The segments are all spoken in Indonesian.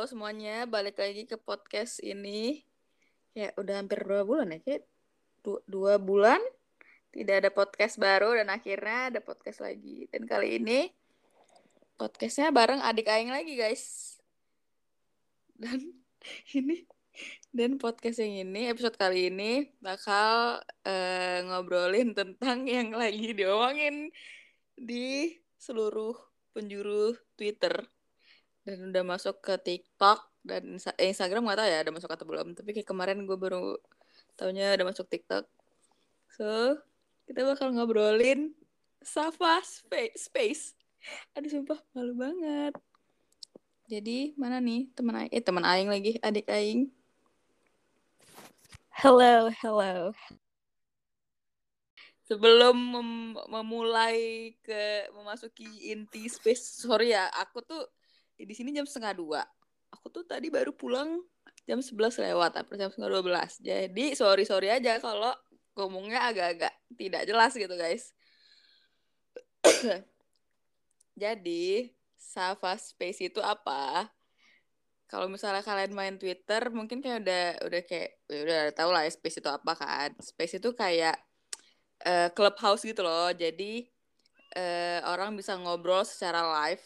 halo semuanya, balik lagi ke podcast ini. Ya udah hampir dua bulan ya, kayak dua, dua bulan tidak ada podcast baru dan akhirnya ada podcast lagi. Dan kali ini podcastnya bareng adik Aing lagi guys. Dan ini dan podcast yang ini episode kali ini bakal uh, ngobrolin tentang yang lagi diomongin di seluruh penjuru Twitter dan udah masuk ke TikTok dan eh, Instagram nggak tahu ya ada masuk atau belum. Tapi kayak kemarin gue baru tahunya ada masuk TikTok. So kita bakal ngobrolin Safa Space, space. aduh sumpah malu banget. Jadi mana nih teman Aing eh teman Aing lagi adik Aing? Hello hello. Sebelum mem memulai ke memasuki inti space sorry ya aku tuh di sini jam setengah dua. Aku tuh tadi baru pulang jam sebelas lewat atau jam setengah dua belas. Jadi sorry sorry aja kalau ngomongnya agak-agak tidak jelas gitu guys. Jadi Safa Space itu apa? Kalau misalnya kalian main Twitter mungkin kayak udah udah kayak ya udah tahu lah ya Space itu apa kan. Space itu kayak uh, clubhouse gitu loh. Jadi uh, orang bisa ngobrol secara live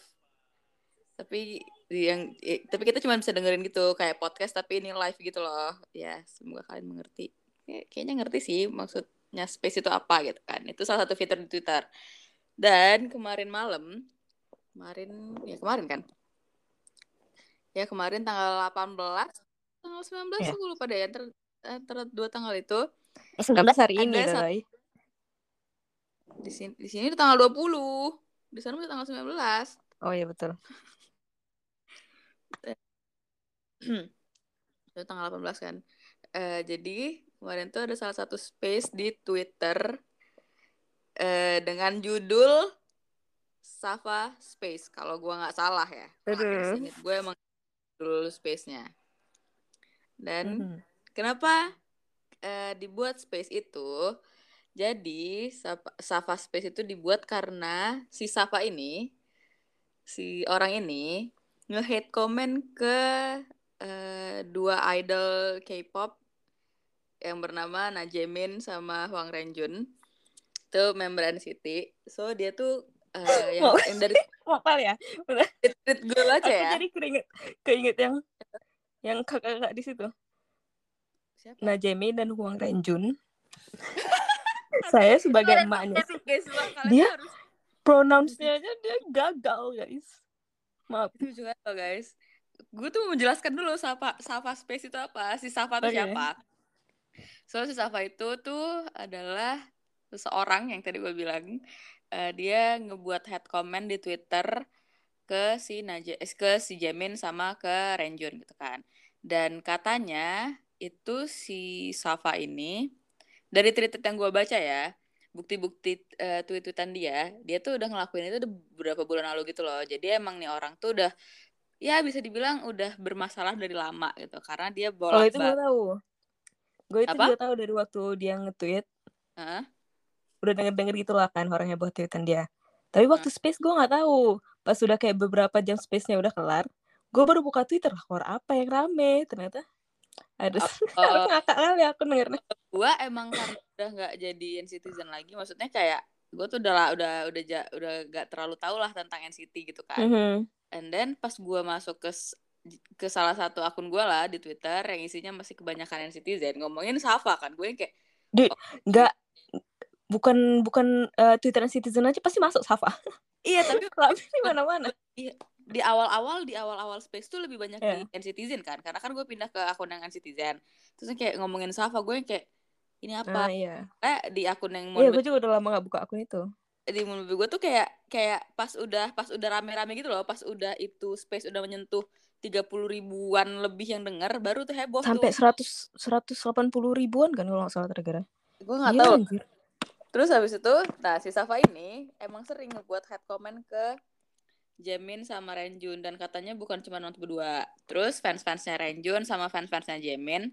tapi yang eh, tapi kita cuma bisa dengerin gitu kayak podcast tapi ini live gitu loh. Ya semoga kalian mengerti. Ya, kayaknya ngerti sih maksudnya space itu apa gitu kan. Itu salah satu fitur di Twitter. Dan kemarin malam kemarin ya kemarin kan? Ya kemarin tanggal 18 tanggal 19 yeah. gue lupa deh antara, antara dua tanggal itu. 19 hari ini satu, di sini di sini itu tanggal 20 di sana udah tanggal 19 oh iya betul itu tanggal 18 kan. Uh, jadi kemarin tuh ada salah satu space di Twitter uh, dengan judul Safa Space. Kalau gua nggak salah ya. Gue emang judul space-nya. Dan mm kenapa uh, dibuat space itu? Jadi Safa Space itu dibuat karena si Safa ini, si orang ini nge-hate komen ke uh, dua idol K-pop yang bernama Najemin sama Hwang Renjun. Itu member NCT. So dia tuh uh, yang, yang dari Mapal ya. Tweet gue aja ya. Jadi keinget keinget yang yang kakak-kakak di situ. Siapa? Najemin dan Hwang Renjun. Saya sebagai emaknya. Dia pronounce-nya aja dia gagal, guys maaf itu juga loh guys gue tuh menjelaskan dulu Safa Safa Space itu apa si Safa itu okay. siapa so si Safa itu tuh adalah seseorang yang tadi gue bilang uh, dia ngebuat head comment di Twitter ke si Naja eh, ke si Jamin sama ke Renjun gitu kan dan katanya itu si Safa ini dari tweet yang gue baca ya bukti-bukti uh, tweet-tweetan dia, dia tuh udah ngelakuin itu udah beberapa bulan lalu gitu loh. Jadi emang nih orang tuh udah ya bisa dibilang udah bermasalah dari lama gitu karena dia bolak Oh itu gue tahu. Gue itu Apa? juga tahu dari waktu dia nge-tweet. Uh? Udah denger-denger gitu lah kan orangnya buat tweetan dia. Tapi waktu uh. space gue nggak tahu. Pas udah kayak beberapa jam space-nya udah kelar, gue baru buka Twitter lah, apa yang rame ternyata harus uh, ngakak kali aku dengernya gue emang karena udah nggak jadiin citizen lagi maksudnya kayak gue tuh udah udah udah udah gak terlalu tahu lah tentang NCT gitu kan mm -hmm. And then pas gue masuk ke ke salah satu akun gue lah di Twitter yang isinya masih kebanyakan NCTzen ngomongin Safa kan gue yang kayak Dude, oh, nggak bukan bukan uh, Twitter Citizen aja pasti masuk Safa. Iya tapi di mana-mana. Iya di awal-awal di awal-awal space tuh lebih banyak yeah. di Citizen kan karena kan gue pindah ke akun yang Citizen. Terus kayak ngomongin Safa gue kayak ini apa? Ah, iya. eh di akun yang iya gue juga udah lama gak buka akun itu di mobil gue tuh kayak kayak pas udah pas udah rame-rame gitu loh pas udah itu space udah menyentuh tiga puluh ribuan lebih yang denger baru tuh heboh sampai seratus seratus delapan puluh ribuan kan kalau nggak salah tergara gue nggak tahu anjir. terus habis itu nah si Safa ini emang sering ngebuat head comment ke Jamin sama Renjun dan katanya bukan cuma nonton berdua. Terus fans-fansnya Renjun sama fans-fansnya Jamin.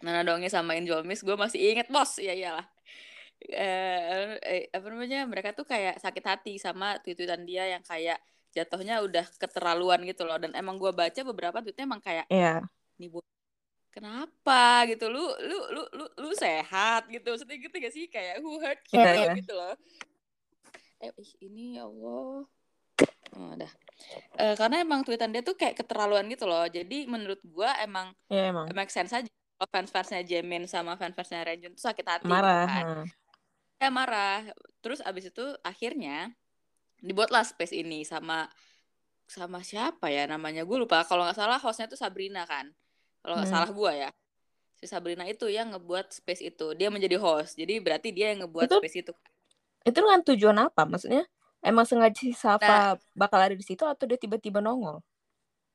Nana Dongi sama Injomis gue masih inget bos. Iya iyalah. Eh, eh, apa namanya mereka tuh kayak sakit hati sama tweetan dia yang kayak jatuhnya udah keterlaluan gitu loh. Dan emang gue baca beberapa tweetnya emang kayak yeah. nih bu kenapa? gitu. Lu lu lu lu lu sehat? gitu. Maksudnya gitu gak sih? Kayak who hurt you? Yeah, yeah. gitu loh. Eh ini ya Allah. Oh, udah uh, karena emang tweetan dia tuh kayak keterlaluan gitu loh. Jadi menurut gue emang yeah, emang. make sense aja. Fans-fansnya Jamin sama fans-fansnya Renjun tuh sakit hati marah kan. Hmm. ya marah. Terus abis itu akhirnya dibuatlah space ini sama sama siapa ya namanya? Gue lupa. Kalau nggak salah hostnya tuh Sabrina kan? Kalau nggak hmm. salah gue ya. Si Sabrina itu yang ngebuat space itu. Dia menjadi host. Jadi berarti dia yang ngebuat itu, space itu. itu dengan tujuan apa? Maksudnya emang sengaja si Safa nah, bakal ada di situ atau dia tiba-tiba nongol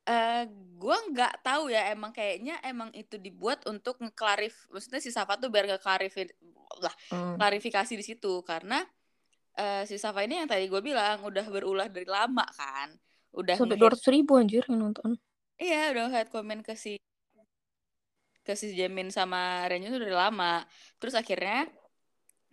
Uh, gue nggak tahu ya emang kayaknya emang itu dibuat untuk ngeklarif maksudnya si Safa tuh biar ngeklarif lah hmm. klarifikasi di situ. Karena uh, si Safa ini yang tadi gue bilang udah berulah dari lama kan. Udah sampai dua ratus ribu anjir yang nonton. Iya udah head komen ke si ke si Jamin sama Renju udah dari lama. Terus akhirnya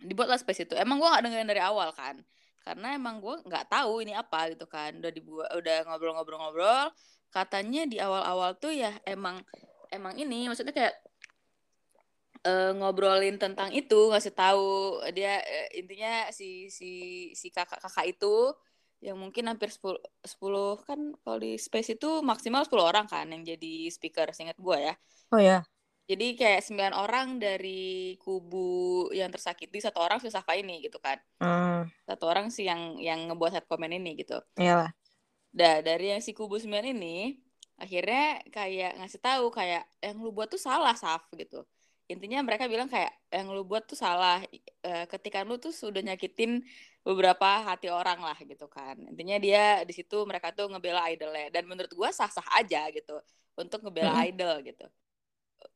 dibuatlah space itu. Emang gue nggak dengerin dari awal kan. Karena emang gue nggak tahu ini apa gitu kan. Udah dibuat udah ngobrol-ngobrol-ngobrol katanya di awal-awal tuh ya emang emang ini maksudnya kayak uh, ngobrolin tentang itu ngasih tahu dia uh, intinya si si si kakak-kakak itu yang mungkin hampir 10, 10 kan kalau di space itu maksimal 10 orang kan yang jadi speaker seingat gue ya. Oh ya. Jadi kayak 9 orang dari kubu yang tersakiti, satu orang si Safa ini gitu kan. Hmm. Satu orang sih yang yang ngebuat head comment ini gitu. Iyalah. Nah, dari yang si kubu 9 ini akhirnya kayak ngasih tahu kayak yang lu buat tuh salah Saf gitu. Intinya mereka bilang kayak yang lu buat tuh salah e, ketika lu tuh sudah nyakitin beberapa hati orang lah gitu kan. Intinya dia di situ mereka tuh ngebela idolnya dan menurut gua sah-sah aja gitu untuk ngebela hmm. idol gitu.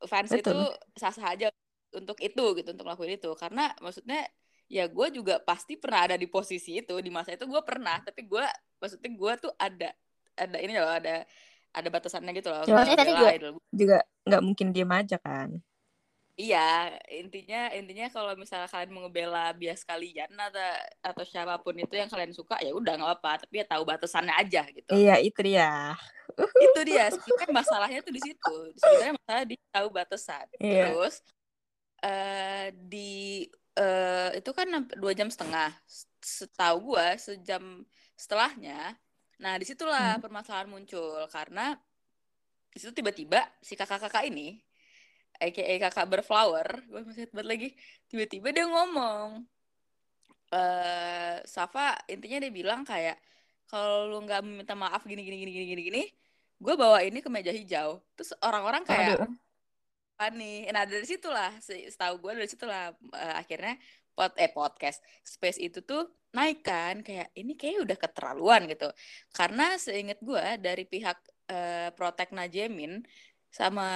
Fans Betul. itu sah-sah aja untuk itu gitu untuk lakuin itu karena maksudnya ya gue juga pasti pernah ada di posisi itu di masa itu gue pernah tapi gue maksudnya gue tuh ada ada ini loh ada ada batasannya gitu loh. Ya, tadi juga juga nggak mungkin diem aja kan. Iya, intinya intinya kalau misalnya kalian mau ngebela bias kalian atau atau siapa pun itu yang kalian suka ya udah nggak apa, tapi ya tahu batasannya aja gitu. Iya, itu dia. itu dia, sebenarnya masalahnya tuh di situ. Sebenarnya masalah di tahu batasan. Iya. Terus uh, di uh, itu kan dua jam setengah. Setahu gua sejam setelahnya Nah, di situlah hmm. permasalahan muncul karena di situ tiba-tiba si kakak-kakak ini, aka kakak berflower, gue masih ingat lagi, tiba-tiba dia ngomong, eh Safa intinya dia bilang kayak kalau lu nggak minta maaf gini gini gini gini gini gini, gue bawa ini ke meja hijau. Terus orang-orang kayak apa nih? Nah dari situlah, setahu gue dari situlah uh, akhirnya pod eh podcast space itu tuh naik kan kayak ini kayak udah keterlaluan gitu. Karena seingat gue dari pihak uh, Protek Najemin sama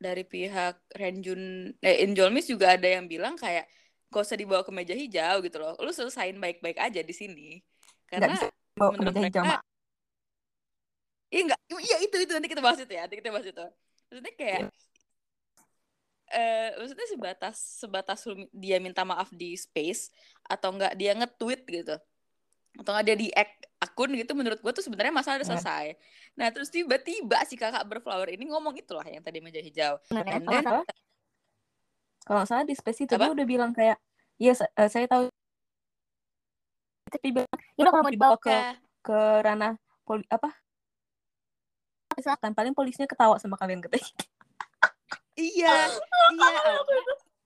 dari pihak Renjun eh, Injolmis juga ada yang bilang kayak gak usah dibawa ke meja hijau gitu loh. Lu selesain baik-baik aja di sini. Karena bawa ke meja hijau Iya enggak, iya itu itu. Nanti kita bahas itu ya, nanti kita bahas itu. Maksudnya kayak eh maksudnya sebatas sebatas dia minta maaf di space atau enggak dia nge-tweet gitu atau enggak dia di akun gitu menurut gue tuh sebenarnya masalah udah iya. selesai. Nah terus tiba-tiba si kakak berflower ini ngomong itulah yang tadi meja hijau. Nah, And then, kalau salah di space itu dia udah bilang kayak, iya uh, saya tahu. Tapi bilang, ini kalau mau dibawa ke ke ranah poli apa? Silakan, paling polisnya ketawa sama kalian katanya iya iya.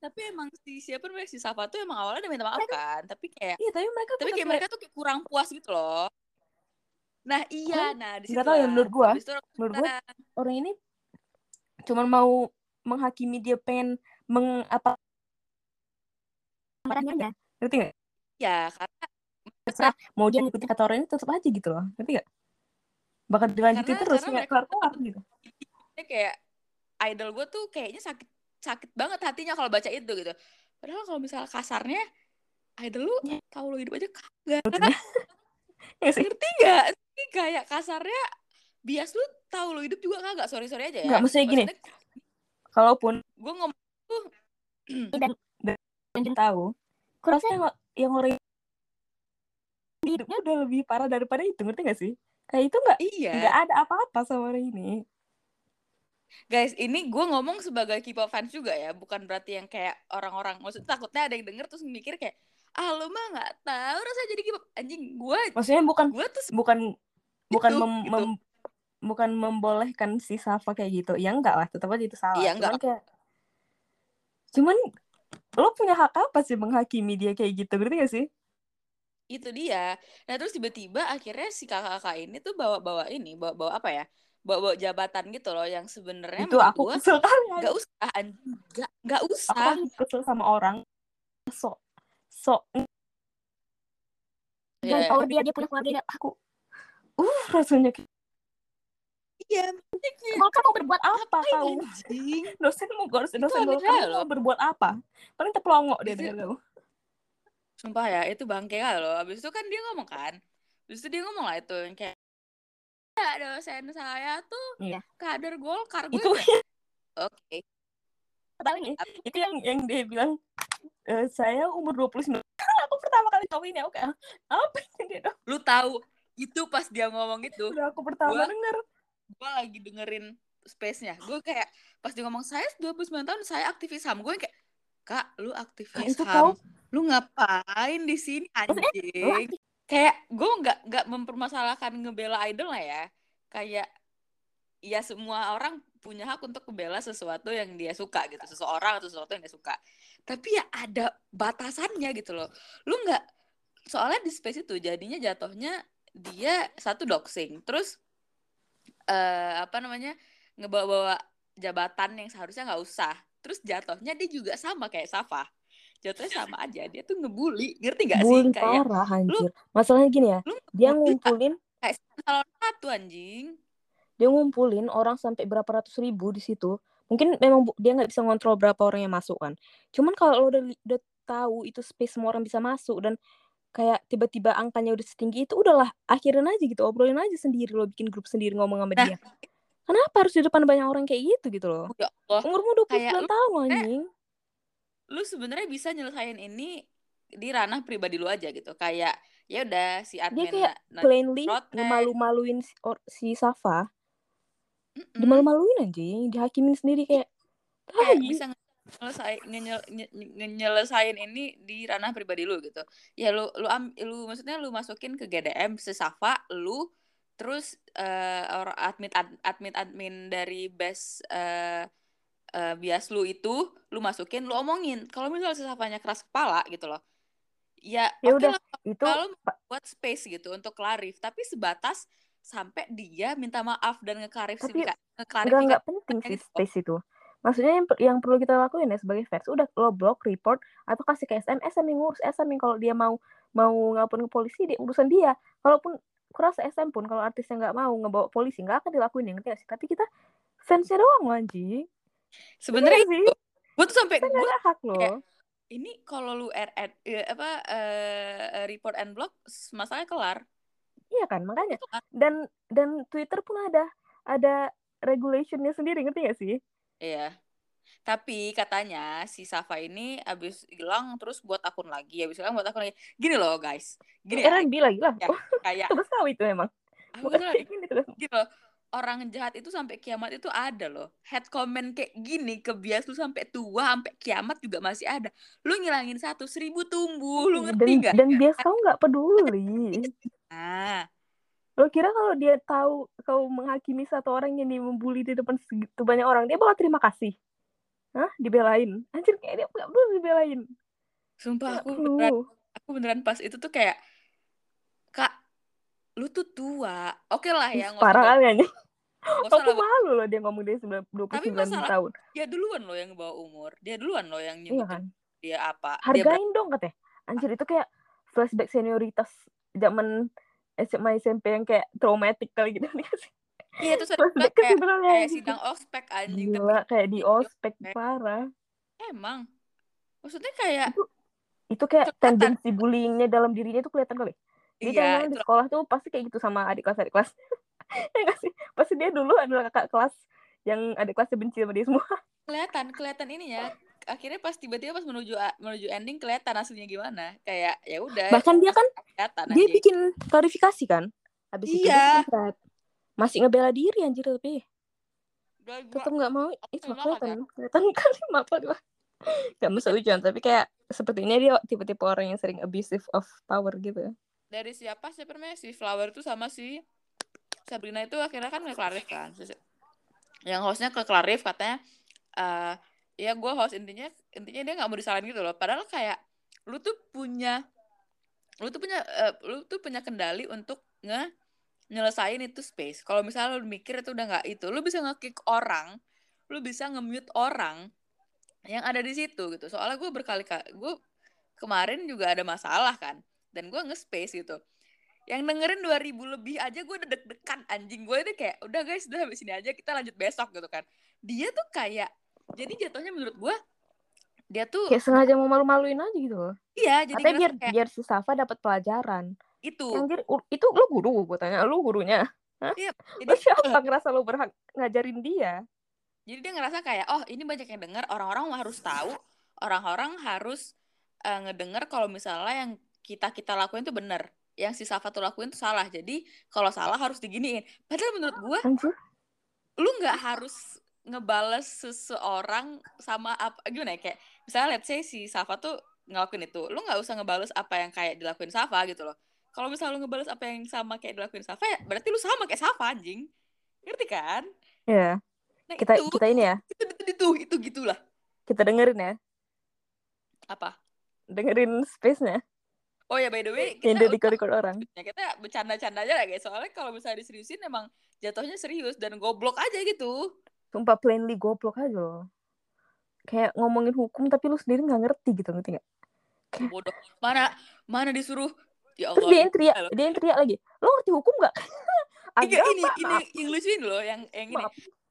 Tapi emang si siapa namanya si Safa tuh emang awalnya udah minta maaf kan tapi kayak iya tapi mereka tapi kayak mereka tuh kayak kurang puas gitu loh. Nah iya nah di situ tahu ya menurut gua menurut gua orang ini cuma mau menghakimi dia pengen meng apa aja ngerti gak? ya karena terserah mau dia ngikutin kata orang ini tetap aja gitu loh ngerti gak? bakal dilanjutin terus kayak keluar keluar gitu. kayak idol gue tuh kayaknya sakit sakit banget hatinya kalau baca itu gitu. Padahal kalau misalnya kasarnya idol lu ya. tahu lu hidup aja kagak. Ya ngerti gak sih? Kayak kasarnya bias lu tahu lu hidup juga kagak? Sorry sorry aja ya. Nggak mesti gini. Kalaupun gue ngomong tuh dan dan tahu kurasa yang yang orang hidupnya udah lebih parah daripada itu ngerti gak sih? Kayak itu nggak iya. nggak ada apa-apa sama orang ini guys ini gue ngomong sebagai K-pop fans juga ya bukan berarti yang kayak orang-orang. Maksudnya takutnya ada yang denger terus mikir kayak ah lu mah nggak tahu rasa jadi K-pop. Anjing gue maksudnya bukan gue tuh bukan bukan itu, mem, gitu. mem, bukan membolehkan si Safa kayak gitu. Ya enggak lah tetap aja itu salah. Iya, cuman enggak. kayak cuman lo punya hak apa sih menghakimi dia kayak gitu? Ngerti gak sih? Itu dia. Nah terus tiba-tiba akhirnya si kakak-kakak ini tuh bawa-bawa ini bawa-bawa apa ya bawa-bawa jabatan gitu loh yang sebenarnya itu aku gua kesel kali. nggak usah nggak nggak aku usah. kan kesel sama orang. Sok sok. Iya. dan power dia dia punya keluarga aku uh rasanya iya kalau kamu berbuat apa kau anjing? Dosen mau dosen Itu dosen loh. mau berbuat apa? Paling terpelongo dia dengar kamu. Sumpah ya itu bangke loh. Abis itu kan dia ngomong kan? Abis itu dia ngomong lah itu yang kayak ya dosen saya tuh Iya. kader golkar. Gue itu oke. Tahu nih itu yang yang dia bilang "Eh, saya umur 29 aku pertama kali tahu ini aku kayak apa ini dia dong lu tahu itu pas dia ngomong itu udah aku pertama Gua- denger. gue lagi dengerin space-nya. Gue kayak pas dia ngomong saya 29 tahun saya aktivis ham. Gue kayak kak lu aktivis itu ham? lu ngapain di sini Maksudnya, anjing kayak gue nggak nggak mempermasalahkan ngebela idol lah ya. Kayak ya semua orang punya hak untuk membela sesuatu yang dia suka gitu. Seseorang atau sesuatu yang dia suka. Tapi ya ada batasannya gitu loh. Lu nggak soalnya di space itu jadinya jatuhnya dia satu doxing. Terus eh apa namanya ngebawa-bawa jabatan yang seharusnya nggak usah. Terus jatuhnya dia juga sama kayak Safa jatuhnya sama aja dia tuh ngebully. Ngerti gak sih? Bully kayak parah anjir. Masalahnya gini ya lu dia ngebully ngumpulin kayak salah satu anjing. Dia ngumpulin orang sampai berapa ratus ribu di situ. Mungkin memang dia nggak bisa ngontrol berapa orang yang masuk kan. Cuman kalau lo udah udah tahu itu space semua orang bisa masuk dan kayak tiba-tiba angkanya udah setinggi itu udahlah akhirin aja gitu obrolin aja sendiri lo bikin grup sendiri ngomong sama Nah. dia. Kenapa harus di depan banyak orang kayak gitu gitu loh? ya Allah umurmu 29 Kayak lu- tahun anjing lu sebenarnya bisa nyelesain ini di ranah pribadi lu aja gitu kayak ya udah si admin kayak na- plainly protes. ngemalu-maluin si, or- si Safa Mm-mm. dimalu-maluin anjing dihakimin sendiri kayak kayak tai. bisa nyelesain nyelesain ini di ranah pribadi lu gitu ya lu lu am, lu maksudnya lu masukin ke GDM sesafa lu terus eh orang admin ad- admin admin dari best eh eh, bias lu itu lu masukin lu omongin kalau misalnya sesafanya keras kepala gitu loh ya Ya oke udah, lah itu kalau buat space gitu untuk clarif tapi sebatas sampai dia minta maaf dan ngeklarifikasi Nggak ngeklarifikasi nggak penting sih gitu. space itu. Maksudnya yang, yang perlu kita lakuin ya sebagai fans, udah lo blok, report, atau kasih ke SM, SM yang ngurus, SM yang kalau dia mau mau ngelaporin ke polisi, dia urusan dia. Kalaupun kurasa SM pun kalau artisnya nggak mau ngebawa polisi, nggak akan dilakuin yang ngerti nggak sih. Tapi kita fansnya doang anjing. Sebenarnya Iya gue tuh sampai gue hak kayak, ini kalau lu RN eh, apa eh, report and block masalahnya kelar Iya kan, makanya. Kan. Dan dan Twitter pun ada ada regulationnya sendiri, ngerti nggak sih? iya tapi katanya si Safa ini abis hilang terus buat akun lagi abis hilang buat akun lagi gini loh guys gini ya lagi lah. Ya. Kayak tugas kau itu emang. Bukan gini gini loh orang jahat itu sampai kiamat itu ada loh head comment kayak gini ke bias lu sampai tua sampai kiamat juga masih ada lu ngilangin satu seribu tumbuh lu ngerti dan, nggak dan bias kau nggak peduli. ah Lo kira kalau dia tahu kau menghakimi satu orang yang dia membuli di depan segitu banyak orang, dia bakal terima kasih? Hah? Dibelain? Anjir, kayak dia nggak perlu dibelain. sumpah aku beneran aku beneran pas itu tuh kayak kak lu tuh tua oke lah ya Parah bawa- kali usah Aku malu loh dia ngomong dia 9 Tapi 29 masalah- tahun. dia duluan loh yang bawa umur dia duluan loh yang Iya nyebutin kan? dia apa dia Hargain dong katanya. Anjir, itu kayak flashback senioritas zaman SMA SMP yang kayak traumatic kali gitu. iya itu flashback kayak kayak sidang ospek anjing Gila, kayak di ospek ospek. parah. emang maksudnya kayak Itu itu kayak Kelihatan. tendensi bullyingnya dalam dirinya itu kelihatan kali. Dia iya di sekolah tuh pasti kayak gitu sama adik kelas adik kelas. ya nggak sih? Pasti dia dulu adalah kakak kelas yang adik kelasnya benci sama dia semua. kelihatan kelihatan ininya akhirnya pas tiba-tiba pas menuju menuju ending kelihatan aslinya gimana kayak ya udah Bahkan dia kan kelihatan dia anjing. bikin klarifikasi kan. habis iya. itu dia masih ngebela diri anjir tapi tetap nggak mau itu kelihatan kelihatan kali apa dua gak bisa hujan tapi kayak sepertinya dia tipe-tipe orang yang sering abusive of power gitu dari siapa sih namanya si Flower tuh sama si Sabrina itu akhirnya kan ngeklarif kan. Yang hostnya ke Clarif katanya uh, ya gue host intinya intinya dia nggak mau disalahin gitu loh. Padahal kayak lu tuh punya lu tuh punya uh, lu tuh punya kendali untuk nge nyelesain itu space. Kalau misalnya lu mikir itu udah nggak itu lu bisa ngekick orang lu bisa nge-mute orang yang ada di situ gitu. Soalnya gue berkali-kali gue kemarin juga ada masalah kan. Dan gue nge-space gitu yang dengerin 2000 lebih aja gue udah deg-degan anjing. Gue itu kayak udah guys udah habis ini aja kita lanjut besok gitu kan. Dia tuh kayak jadi jatuhnya menurut gue dia tuh kayak sengaja mau malu-maluin aja gitu loh. Iya jadi Tapi biar kayak, biar si Safa dapat pelajaran. Itu. Anjir, itu lu guru? Gue tanya lu gurunya? Hah? Iya, jadi, lu siapa ngerasa lu berhak ngajarin dia? Jadi dia ngerasa kayak oh ini banyak yang denger. Orang-orang harus tahu. Orang-orang harus uh, ngedenger kalau misalnya yang kita kita lakuin itu bener yang si Safa tuh lakuin tuh salah. Jadi kalau salah harus diginiin. Padahal menurut gue lu nggak harus ngebales seseorang sama apa gimana ya kayak misalnya let's say si Safa tuh ngelakuin itu lu nggak usah ngebales apa yang kayak dilakuin Safa gitu loh. Kalau misalnya lu ngebales apa yang sama kayak dilakuin Safa ya berarti lu sama kayak Safa anjing. Ngerti kan? Iya. Yeah. Nah, kita itu, kita ini ya. Itu itu itu, itu gitulah. Kita dengerin ya. Apa? Dengerin space-nya Oh ya by the way, kita yang record orang. Ya, kita bercanda-canda aja lah guys. Soalnya kalau misalnya diseriusin emang jatuhnya serius dan goblok aja gitu. Sumpah plainly goblok aja loh. Kayak ngomongin hukum tapi lu sendiri nggak ngerti gitu ngerti gak? Kayak... Bodoh. Mana mana disuruh Ya Allah. Terus dia yang teriak, dia yang teriak lagi. Lo ngerti hukum gak? Agak ini, ini yang lucu ini loh, yang yang ini.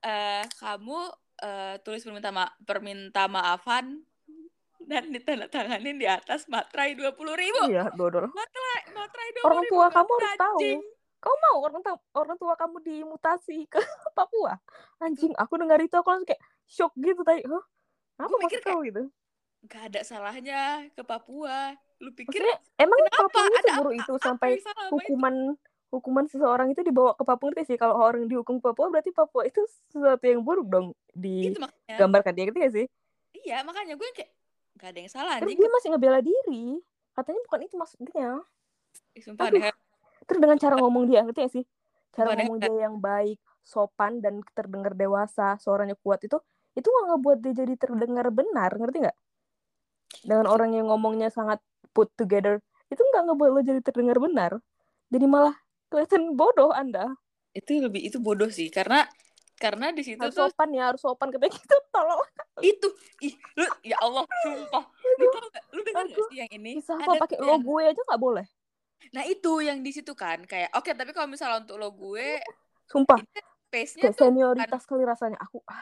Uh, kamu uh, tulis perminta ma perminta maafan dan ditandatanganin di atas matrai dua puluh ribu. Iya, dodol. Matrai, matrai dua Orang tua ribu, kamu harus tahu. Kau mau orang tua orang tua kamu dimutasi ke Papua? Anjing, aku dengar itu aku langsung kayak shock gitu tadi. Hah? Apa mikir kau gitu? Gak ada salahnya ke Papua. Lu pikir Maksudnya, emang Papua itu buruk itu sampai hukuman itu? hukuman seseorang itu dibawa ke Papua ngerti sih kalau orang dihukum Papua berarti Papua itu sesuatu yang buruk dong digambarkan dia gitu ya sih iya makanya gue kayak Gak ada yang salah Terus dia masih ngebela diri. Katanya bukan itu maksudnya. Sumpah Aduh. deh. Terus dengan cara ngomong dia, ngerti gak sih? Cara Sumpah ngomong deh. dia yang baik, sopan, dan terdengar dewasa, suaranya kuat itu, itu gak ngebuat dia jadi terdengar benar, ngerti gak? Dengan orang yang ngomongnya sangat put together, itu gak ngebuat lo jadi terdengar benar. Jadi malah kelihatan bodoh Anda. Itu lebih, itu bodoh sih, karena karena di situ harus tuh sopan ya harus sopan ketika itu tolong itu. Ih lu ya Allah sumpah. Lu tau gak lu dengar gak sih yang ini? apa pakai lo gue aja nggak boleh? Nah itu yang di situ kan kayak oke okay, tapi kalau misalnya untuk lo gue sumpah. space-nya tuh senioritas kali rasanya. Aku ah.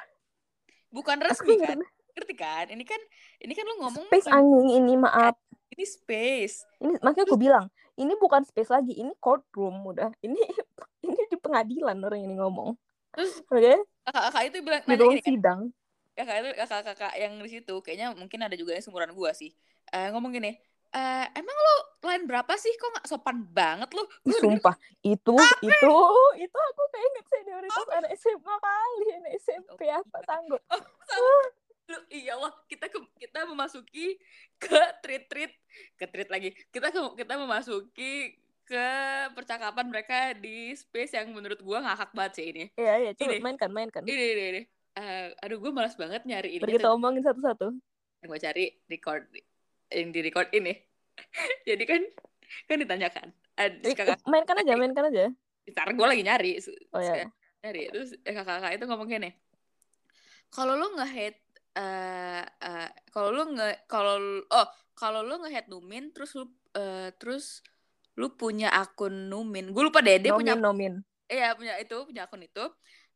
bukan resmi kan? ngerti kan? Ini kan ini kan lu ngomong space anjing ini maaf. Ini space. Ini makanya aku bilang ini bukan space lagi ini courtroom udah. Ini ini di pengadilan orang ini ngomong. Terus oke? okay. kakak itu bilang di ruang sidang. itu kakak-kakak yang di situ kayaknya mungkin ada juga yang seumuran gua sih. Uh, ngomong gini Uh, emang lo lain berapa sih? Kok nggak sopan banget lo? Sumpah. Itu Ape. itu itu aku kayak inget senioritas anak SMA kali anak SMP oh, apa sanggup oh, lu iya Allah kita ke, kita memasuki ke treat treat ke treat lagi. Kita ke, kita memasuki ke percakapan mereka di space yang menurut gue ngakak banget sih ini. Iya iya, coba mainkan mainkan. Ini ini ini. Uh, aduh gue malas banget nyari ini. kita omongin satu-satu. Gue cari record yang di record ini. Jadi kan kan ditanyakan. Uh, kakak, mainkan aja, mainkan aja. Ntar gue lagi nyari. Oh ya. Nyari terus eh, kakak-kakak itu ngomong gini. Kalau lo nge-hate uh, uh, kalau lu nge kalau oh kalau lu nge-hate Numin terus lu uh, terus lu punya akun Numin. Gue lupa deh, dia punya Nomin. Iya, punya itu, punya akun itu.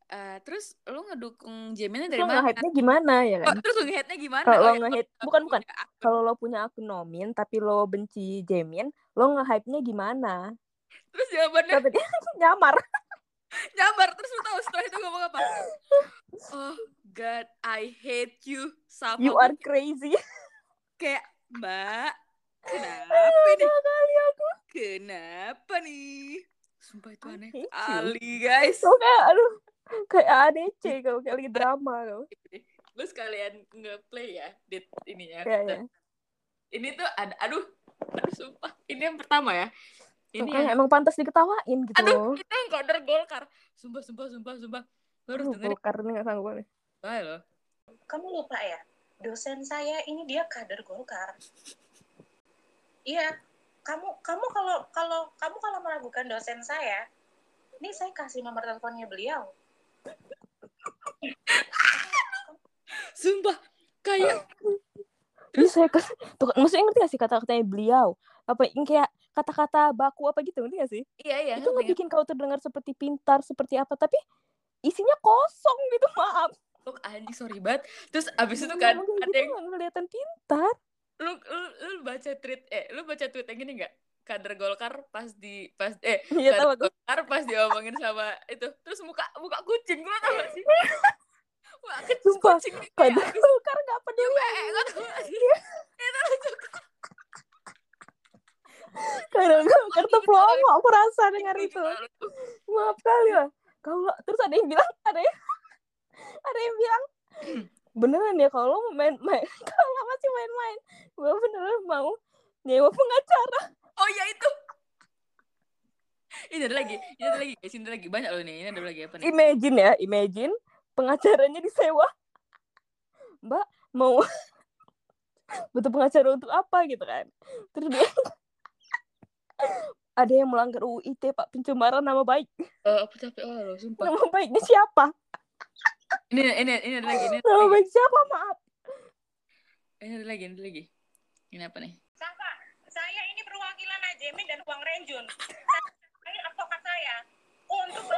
Uh, terus lu ngedukung Jaminnya dari mana? Nge-hate-nya gimana ya kan? Oh, terus lu nge-hate-nya gimana? Kalau oh, nge-hate bukan bukan. Kalau lo punya akun Nomin tapi lo benci Jamin, lo nge-hype-nya gimana? Terus jawabannya dia nyamar. nyamar terus lu tahu setelah itu ngomong apa? Oh God, I hate you. Sama you are crazy. Kayak, Mbak, Kenapa nih? kali aku. Kenapa nih? sumpah itu aneh kali guys kayak aduh kayak ADC kau kayak lagi drama kau lu sekalian nge-play ya di ininya. Ya, ya. ini tuh ada aduh aduh sumpah. Ini yang pertama ya. Ini yang... emang pantas diketawain gitu aduh itu yang kader golkar sumpah sumpah sumpah sumpah. Harus dengerin. golkar ini gak sanggup nih. Baik loh kamu lupa ya dosen saya ini dia kader golkar iya kamu kamu kalau kalau kamu kalau meragukan dosen saya ini saya kasih nomor teleponnya beliau Sumpah kayak Terus saya kes, tuh, maksudnya ngerti gak sih kata-katanya beliau? Apa kayak kata-kata baku apa gitu ngerti gak sih? Iya iya. Itu nggak bikin kau terdengar seperti pintar seperti apa, tapi isinya kosong gitu maaf. Look anjing sorry banget. Terus abis itu kan ada gitu, yang kelihatan pintar. Lu, lu lu baca tweet eh lu baca tweet yang gini nggak? Kader Golkar pas di pas eh ya, kader Golkar pas diomongin sama itu. Terus muka muka kucing gue tau gak sih? Muka Sumpah, kucing kader Golkar gak peduli. Gue tau gak sih? Itu lucu. Kader Golkar tuh promo aku rasa dengar itu. maaf kali lah kalau terus ada yang bilang ada yang ada yang bilang beneran ya kalau mau main-main kalau masih main-main gue beneran mau nyewa pengacara oh ya itu. Ini ada lagi ini ada lagi guys ini ada lagi. Banyak loh nih ini ada lagi apa nih? Imagine ya imagine pengacaranya disewa mbak mau butuh pengacara untuk apa gitu kan? Terus dia ada yang melanggar UU ITE pak. Pencemaran nama baik. Uh, apa capek oh loh sumpah. Nama baiknya siapa? Ini ini ini ada lagi ini ada nama lagi. baik siapa? Maaf. Ini ada lagi ini ada lagi. Ini apa nih Najemin dan Huang Renjun. Saya advokat saya untuk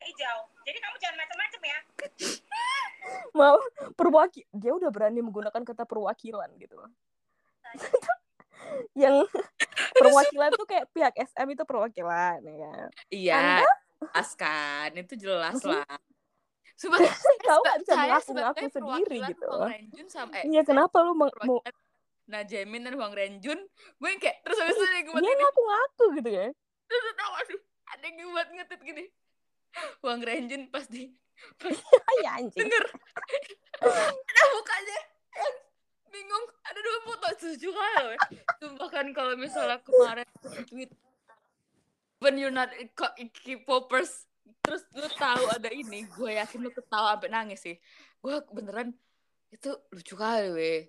hijau. Jadi kamu jangan macam-macam ya. Mau perwakil dia udah berani menggunakan kata perwakilan gitu. yang perwakilan tuh kayak pihak SM itu perwakilan ya. Iya. Askan itu jelas lah. Sumpah, kau gak bisa mengaku-ngaku sendiri gitu. Iya, kenapa lu mau Najemin dan Huang Renjun gue yang kayak terus habis itu gue dia ngaku-ngaku gitu ya terus tau aduh ada yang buat ngetit gini. Huang Renjun pas di pas ya anjing. denger. Ada mukanya. Yang bingung ada dua foto. Setuju kan sumpah kan kalau misalnya kemarin tweet when you're not K-popers terus lu tahu ada ini gue yakin lu ketawa sampai nangis sih. Gue beneran itu lucu kali weh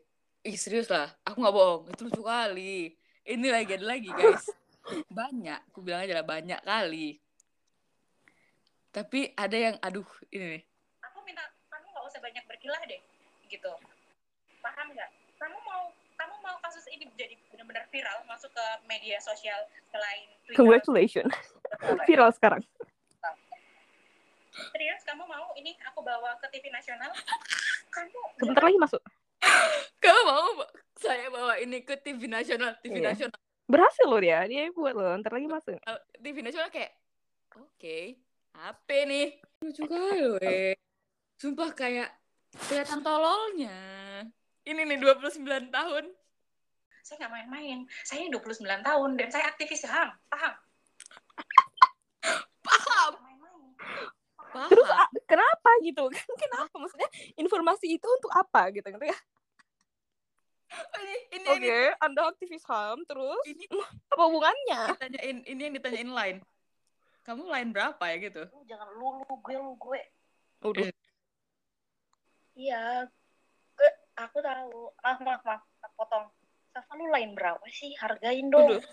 Ih serius lah, aku gak bohong, itu lucu kali. Ini lagi ada lagi guys. Banyak, aku bilang aja lah banyak kali. Tapi ada yang, aduh ini nih. Aku minta kamu gak usah banyak berkilah deh, gitu. Paham gak? Kamu mau kamu mau kasus ini jadi benar-benar viral masuk ke media sosial selain Twitter. Congratulations. viral sekarang. Serius kamu mau ini aku bawa ke TV nasional? Kamu sebentar lagi masuk. Kamu mau saya bawa ini ke TV nasional, TV iya. nasional. Berhasil loh dia, dia buat loh, ntar lagi masuk. TV nasional kayak, oke, okay, apa nih? Lucu kali loh, eh. Sumpah kayak kelihatan tololnya. Ini nih 29 tahun. Saya nggak main-main. Saya 29 tahun dan saya aktivis HAM. Paham? Paham. Paham. Terus kenapa gitu? Kenapa maksudnya informasi itu untuk apa gitu gitu ya? Ini ini oke okay, anda aktivis ham terus? Ini apa hubungannya? Ditanyain ini yang ditanyain lain kamu lain berapa ya gitu? Jangan lu lu gue lu gue. Udah iya. Gue aku tahu. Maaf maaf maaf aku potong. Safa lu lain berapa sih? Hargain dong. Udah.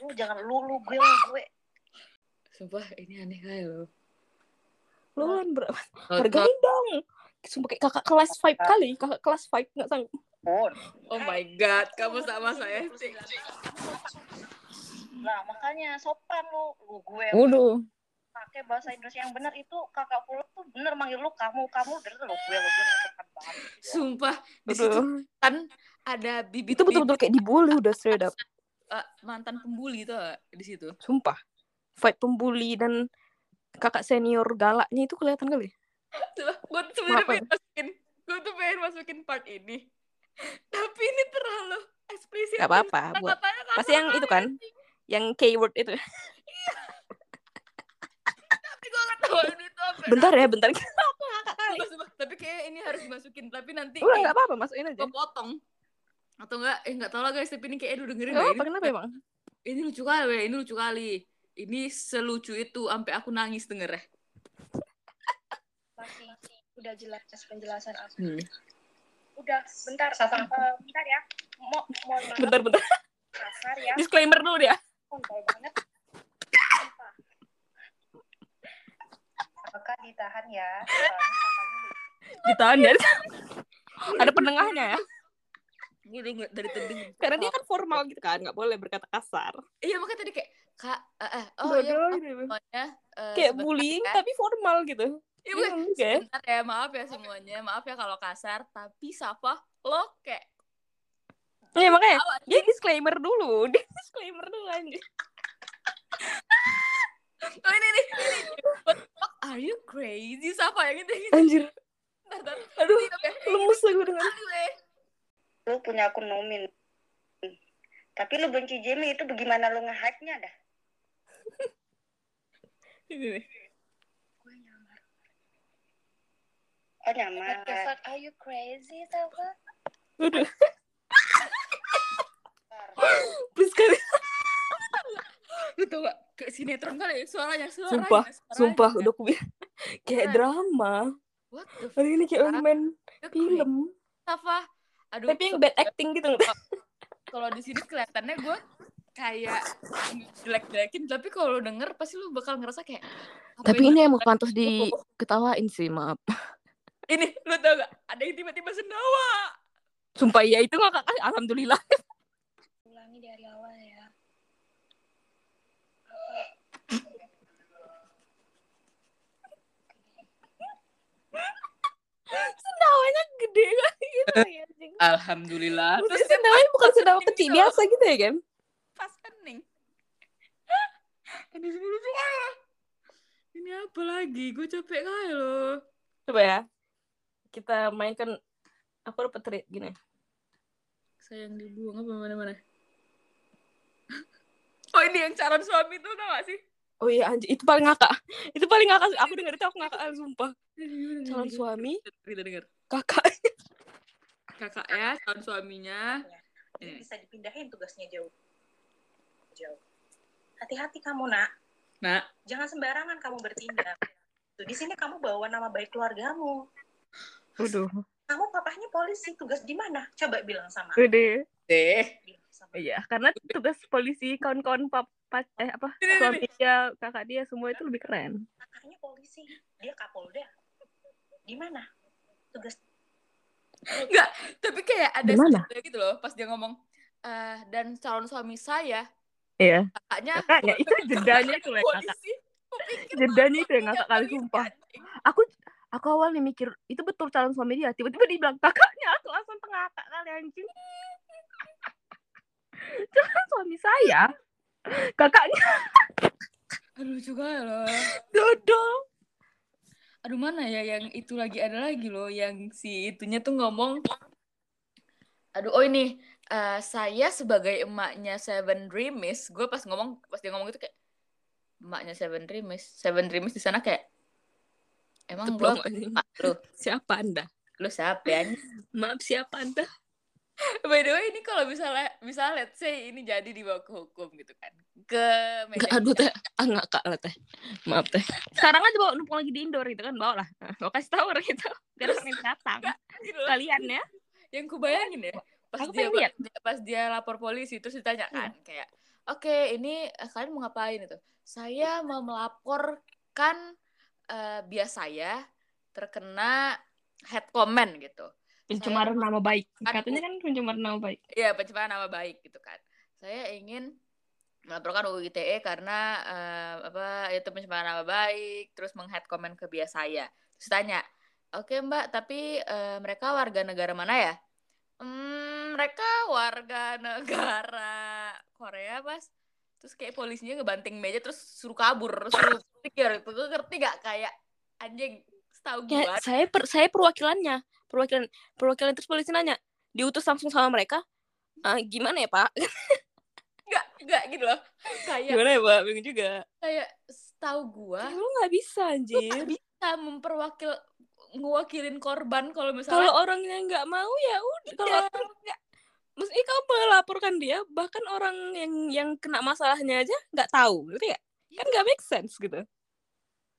lu jangan lu lu gue lu gue. Sumpah ini aneh kali lo lu lain berapa hargain dong. Sumpah kayak kakak kelas five kali. Kakak kelas five nggak sanggup Oh my god, kamu sama saya sih. Nah, makanya sopan lu, lu gue. Waduh. Pakai bahasa Inggris yang benar itu kakak pulau tuh bener manggil lu kamu, kamu dari lu gue, lu gue banget. Sumpah, di situ kan ada bibit Itu betul-betul kayak dibully udah straight up. Uh, mantan pembuli tuh di situ. Sumpah. Fight pembuli dan kakak senior galaknya itu kelihatan kali. Gue sebenarnya pengen masukin, gue tuh pengen masukin part ini tapi ini terlalu eksplisit gak apa-apa buat pasti yang itu kan yang keyword itu. Bentar ya bentar. Tapi kayak ini harus dimasukin tapi nanti udah nggak apa-apa masukin aja. gue potong. Atau enggak eh enggak tahu lah guys tapi ini kayak aduh dengerin oh, apa kenapa emang? ini lucu kali ini lucu kali. Ini selucu itu sampai aku nangis denger ya. Masih udah jelas penjelasan aku. Hmm. Udah bentar. Uh, bentar ya. Mau maaf. Bentar bentar. Kasar ya. Disclaimer dulu dia. Kontol banget. Apakah ditahan ya? Ditahan ya. Ada penengahnya ya. Denger dari tadi. Karena dia kan formal gitu kan nggak boleh berkata kasar. Iya makanya tadi kayak kak eh, eh, oh iya gitu. semuanya eh, kayak bullying ya. tapi formal gitu Iya, gue, kayak sebentar ya maaf ya semuanya maaf ya kalau kasar tapi siapa lo kayak ya makanya Tahu, dia disclaimer dulu dia disclaimer dulu anjir. Oh ini nih ini. What the fuck? Are you crazy siapa yang itu yang itu anjir. Bentar, bentar. aduh Ini, oke. lemes aku dengan Anyway. lu punya akun nomin. Tapi lu benci Jamie itu bagaimana lu nge-hype-nya dah? Ini nih. Oh nyamar What the fuck are you crazy Safa? aduh please kali lu tau gak? Kayak sinetron kali ya, suaranya suaranya sumpah suaranya. sumpah udah aku bilang. Kayak drama. What the fuck hari ini kayak lagi main film. Safa aduh. Tapi yang bad acting gitu kalau di sini kelihatannya gue kayak jelek-jelekin tapi kalau lu denger pasti lu bakal ngerasa kayak apa tapi ini? ini emang pantas diketawain sih maaf ini lu tau gak? Ada yang tiba-tiba sendawa. Sumpah ya itu ngakak kali alhamdulillah. Ulangi dari awal ya. sendawanya gede kali gitu ya anjing. alhamdulillah. Maksudnya sendawanya bukan sendawa kecil biasa gitu ya kan pas ah. ini apa lagi? Gue capek kali loh. Coba ya kita mainkan aku dapat treat gini. Sayang dibuang apa mana mana oh ini yang calon suami tuh tau gak sih? Oh iya anjir itu paling ngakak. Itu paling ngakak aku denger itu aku ngakak sumpah. Calon suami. Kita dengar kakak. Kakak ya calon suaminya. Jadi bisa dipindahin tugasnya jauh. Jauh. Hati-hati kamu nak. Nah jangan sembarangan kamu bertindak. Tuh, di sini kamu bawa nama baik keluargamu Waduh, kamu papahnya polisi tugas di mana coba bilang sama gede. deh Iya, karena tugas polisi kawan-kawan papa eh apa suami dia, kakak dia semua itu lebih keren. kakaknya polisi dia kapolda di mana tugas Enggak, tapi kayak ada sesuatu gitu loh pas dia ngomong eh dan calon suami saya Iya. kakaknya Kakaknya itu jedanya itu kakak. polisi Gua pikir Jedanya itu yang ngakak kali sumpah. Aku aku awalnya mikir itu betul calon suami dia, tiba-tiba dia bilang kakaknya, aku langsung tengakak kali anjing. Calon suami saya, kakaknya aduh juga loh dodol. aduh mana ya yang itu lagi ada lagi loh yang si itunya tuh ngomong aduh oh ini eh, saya sebagai emaknya Seven Dreamies gue pas ngomong pas dia ngomong itu kayak emaknya Seven Dreamies Seven Dreamies di sana kayak emang lo Teplok, emak lu Siapa anda? lu siapa ya Maaf siapa anda? by the way ini kalau misalnya misalnya let's say ini jadi dibawa ke hukum gitu kan ke meja Nggak, aduh teh, ah nggak kak lah teh. Maaf teh. Sekarang aja bawa numpang lagi di indoor gitu kan, bawa lah. Bawa kasih tahu orang itu. Biar orang datang. gitu. Kalian ya. yang ku bayangin ya pas Aku dia lihat. pas, dia lapor polisi terus ditanya kan kayak oke ini eh, kalian mau ngapain itu saya mau melaporkan eh, bias saya terkena head comment gitu. Pencemaran nama baik. Katanya kan pencemaran nama baik. Iya pencemaran nama baik gitu kan. Saya ingin melaporkan UU ITE karena eh, apa itu pencemaran nama baik terus menghead comment ke bias saya. Terus tanya oke mbak tapi eh, mereka warga negara mana ya? Hmm, mereka warga negara Korea pas terus kayak polisinya ngebanting meja terus suruh kabur suruh pikir itu gue ngerti gak kayak anjing setahu gue Ya, saya per, saya perwakilannya. Perwakilan perwakilan terus polisi nanya, diutus langsung sama mereka. "Ah, gimana ya, Pak? Enggak, enggak gitu loh. Kayak Gimana ya, Mbak? Bingung juga. kayak tahu gua Lu nggak bisa, lu anjir. nggak bisa memperwakil ngewakilin korban kalau Kalau misalnya orangnya nggak mau ya udah. Kalau Iya. orang nggak Maksudnya kamu melaporkan dia, bahkan orang yang yang kena masalahnya aja nggak tahu, ngerti nggak? Kan nggak make sense gitu.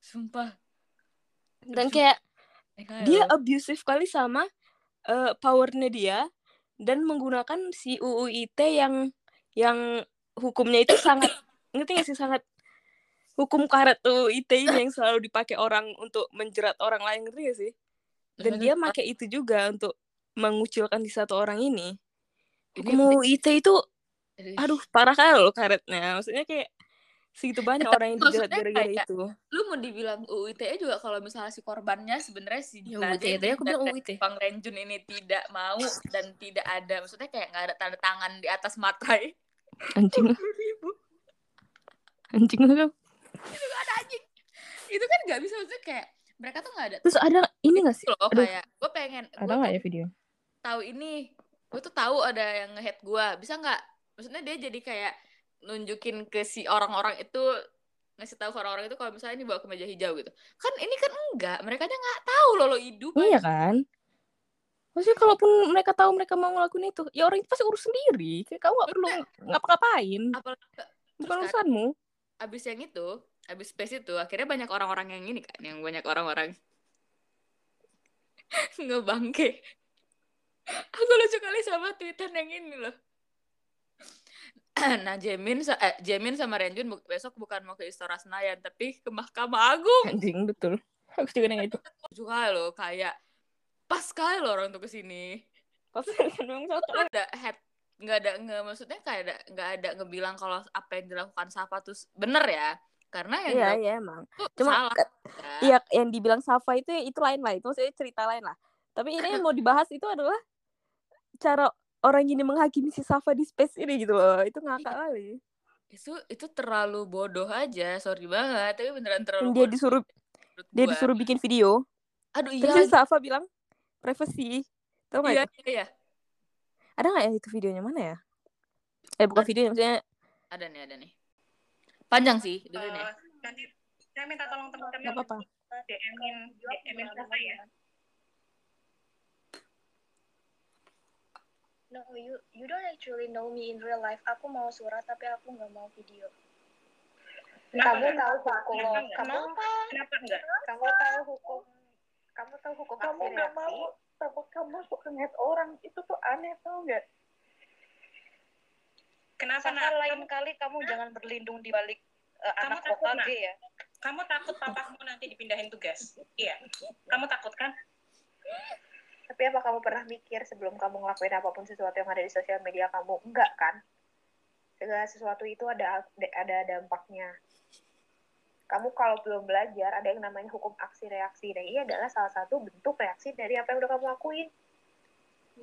sumpah. Dan kayak kayak dia abusive kali sama eh, powernya dia dan menggunakan si UU ITE yang yang hukumnya itu sangat ngerti gak sih? Sangat hukum karet UU ITE ini yang selalu dipakai orang untuk menjerat orang lain ngerti gak sih? Dan dia pakai itu juga untuk mengucilkan di satu orang ini Ini- ITE itu Aduh, parah kali loh karetnya. Maksudnya kayak segitu banyak tapi orang yang dijerat gara-gara itu. lu mau dibilang UU ITE juga kalau misalnya si korbannya sebenarnya si Ya, UU ITE, Zain aku bilang UU ITE. Bang Renjun ini tidak mau dan tidak ada. Maksudnya kayak nggak ada tanda tangan di atas materai anjing. Anjing lu itu nggak ada anjing. Itu kan nggak bisa maksudnya kayak mereka tuh nggak ada terus ada ini gak sih? loh Aduh. kayak gue pengen ada nggak ya video? tahu ini gue tuh tahu ada yang ngehead gue bisa nggak maksudnya dia jadi kayak nunjukin ke si orang-orang itu ngasih tahu ke orang-orang itu kalau misalnya ini bawa ke meja hijau gitu kan ini kan enggak mereka aja nggak tahu loh lo hidup Iya kan? Maksudnya kalaupun mereka tahu mereka mau ngelakuin itu, ya orang itu pasti urus sendiri. Kayak kamu gak perlu ngapa-ngapain. apalagi Bukan kan- urusanmu. abis yang itu abis space itu akhirnya banyak orang-orang yang ini kan yang banyak orang-orang ngebangke aku lucu kali sama tweetan yang ini loh nah Jamin eh, Jamin sama Renjun besok bukan mau ke Istora Senayan tapi ke Mahkamah Agung Anjing, betul. Aku juga nanya itu. kali loh kayak pas kali loh orang tuh ke sini Pasti kan ada head nggak ada nggak maksudnya kayak ada nggak ada ngebilang kalau apa yang dilakukan Safa tuh bener ya karena yang Iya, iya emang. Cuma salah ya. Iya, yang dibilang Safa itu itu lain lah. Itu maksudnya cerita lain lah. Tapi ini yang mau dibahas itu adalah cara orang ini menghakimi si Safa di space ini gitu loh. Itu ngakak kali. itu itu terlalu bodoh aja sorry banget tapi beneran terlalu Dia bodoh disuruh menurut dia gua. disuruh bikin video. aduh iya Terus si Safa bilang privacy. Tahu nggak iya itu? iya iya. Ada nggak ya itu videonya mana ya? Eh bukan videonya maksudnya ada nih ada nih panjang sih dengerin ya Eh, nanti saya minta tolong teman-teman apa-apa. DM-in DM-in Safa ya. No, you you don't actually know me in real life. Aku mau surat tapi aku nggak mau video. Kenapa kamu tahu hukum Kenapa kamu Kenapa enggak? kamu tahu hukum kamu tahu hukum Kamu nggak mau takut kamu suka ngeliat orang itu tuh aneh tau nggak? Kenapa Saka nak? lain kali kamu jangan berlindung di balik eh, Kamu anak takut, OKG ya. Kamu takut papamu nanti dipindahin tugas? Iya. Kamu takut kan? Tapi apa kamu pernah mikir sebelum kamu ngelakuin apa pun sesuatu yang ada di sosial media kamu? Enggak kan? Segala sesuatu itu ada ada dampaknya. Kamu kalau belum belajar, ada yang namanya hukum aksi reaksi. Dan ini adalah salah satu bentuk reaksi dari apa yang udah kamu lakuin.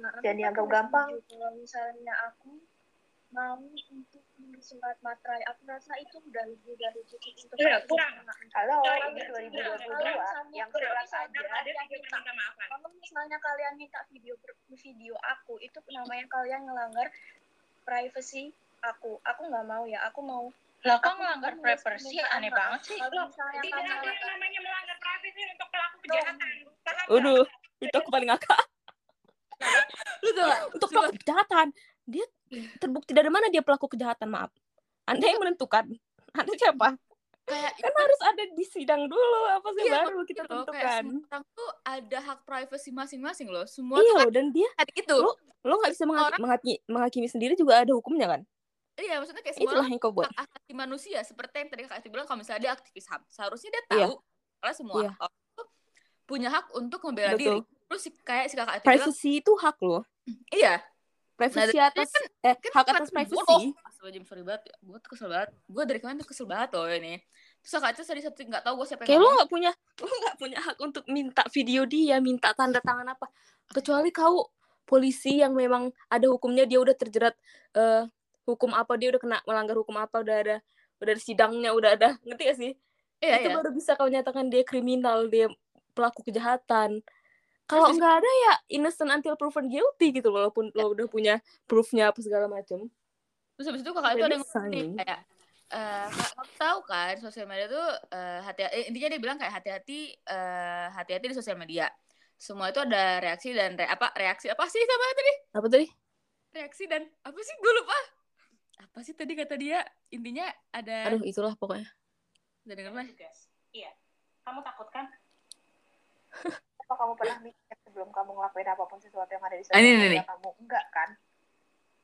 Nah, dianggap nggak gampang. Kalau misalnya aku mau untuk menulis surat materai, aku rasa itu udah lebih dari cukup untuk aku kurang. Halo, Kurang, ini kurang. 2022 yang surat aja. Ada video perminta maafan. Kalau misalnya kalian minta video video aku, itu namanya kalian ngelanggar privacy aku. Aku nggak mau ya. Aku mau Lah kok ngelanggar privacy? Aneh banget sih. Kalau misalnya Tidak kalian ada yang namanya melanggar privasi untuk pelaku kejahatan. Paham nggak? Waduh, itu aku paling ngakak. lu tuh? Untuk pelaku kejahatan, dia terbukti dari mana dia pelaku kejahatan, maaf. Anda yang menentukan. Anda siapa? kayak Kan harus ada di sidang dulu, apa sih Iya, baru kita loh, tentukan. orang tuh ada hak privacy masing-masing loh semua Iya tuh dan dia itu Lu- lo nggak bisa menghaki- Orang- menghakimi, menghakimi sendiri juga ada hukumnya kan? iya maksudnya kayak semua Itulah orang yang kau buat. hak asasi manusia seperti yang tadi kakak Ati bilang kalau misalnya dia aktivis HAM seharusnya dia Iya. tahu karena semua Iya. orang tuh punya hak untuk membela Betul. diri terus kayak si kakak Ati bilang Privacy itu hak loh. iya Privacy Nah, atas kan- eh kan hak atas privacy. Astagfirullahaladzim, sorry banget ya. Gue tuh kesel banget. Gue dari kemarin tuh kesel banget loh ini. Terus kakak tadi satu nggak tahu gue siapa Kayak yang lo nggak punya lo nggak punya hak untuk minta video dia, minta tanda tangan apa. Kecuali kau polisi yang memang ada hukumnya dia udah terjerat eh, hukum apa dia udah kena melanggar hukum apa udah ada udah ada sidangnya udah ada ngerti gak sih? Iya, itu iya. baru bisa kau nyatakan dia kriminal dia pelaku kejahatan kalau nggak ada ya innocent until proven guilty gitu walaupun lo udah punya proofnya apa segala macam terus habis itu kakak itu ada yang ngomong kayak uh, kamu tahu kan sosial media tuh uh, hati eh, intinya dia bilang kayak hati-hati uh, hati-hati di sosial media. Semua itu ada reaksi dan re apa reaksi apa sih sama tadi? Apa tadi? Reaksi dan apa sih? Gue lupa. Apa sih tadi kata dia? Intinya ada aduh itulah pokoknya. Udah denger lah iya. Kamu takut kan apa kamu pernah mikir sebelum kamu ngelakuin apa pun sesuatu yang ada di sosial media kamu? Enggak kan?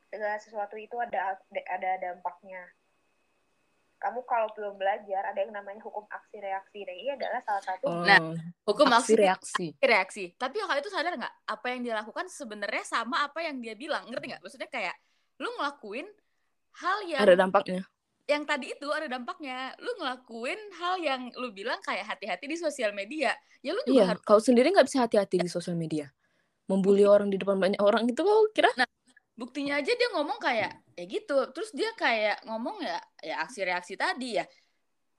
Segala sesuatu itu ada ada dampaknya. Kamu kalau belum belajar ada yang namanya hukum aksi reaksi dan ini adalah salah satu oh, nah hukum aksi reaksi. Reaksi tapi kakak itu sadar nggak? Apa yang dia lakukan sebenarnya sama apa yang dia bilang. Ngerti nggak? Maksudnya kayak lu ngelakuin hal yang ada dampaknya yang tadi itu ada dampaknya. Lu ngelakuin hal yang lu bilang kayak hati-hati di sosial media. Ya lu juga iya, harus kau sendiri nggak bisa hati-hati di sosial media. Membuli orang di depan banyak orang itu kau kira? Nah buktinya aja dia ngomong kayak ya gitu. Terus dia kayak ngomong ya ya aksi reaksi tadi ya.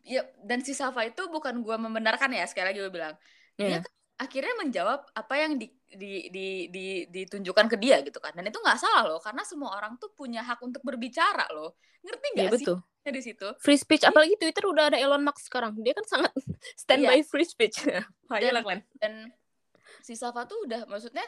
Ya dan si Safa itu bukan gue membenarkan ya sekali lagi gue bilang. Yeah. dia kan akhirnya menjawab apa yang di, di, di, di, ditunjukkan ke dia gitu kan. Dan itu nggak salah loh karena semua orang tuh punya hak untuk berbicara loh. Ngerti nggak yeah, sih? betul. di situ. Free speech apalagi Twitter udah ada Elon Musk sekarang. Dia kan sangat standby yeah. free speech. Dan, dan si Safa tuh udah maksudnya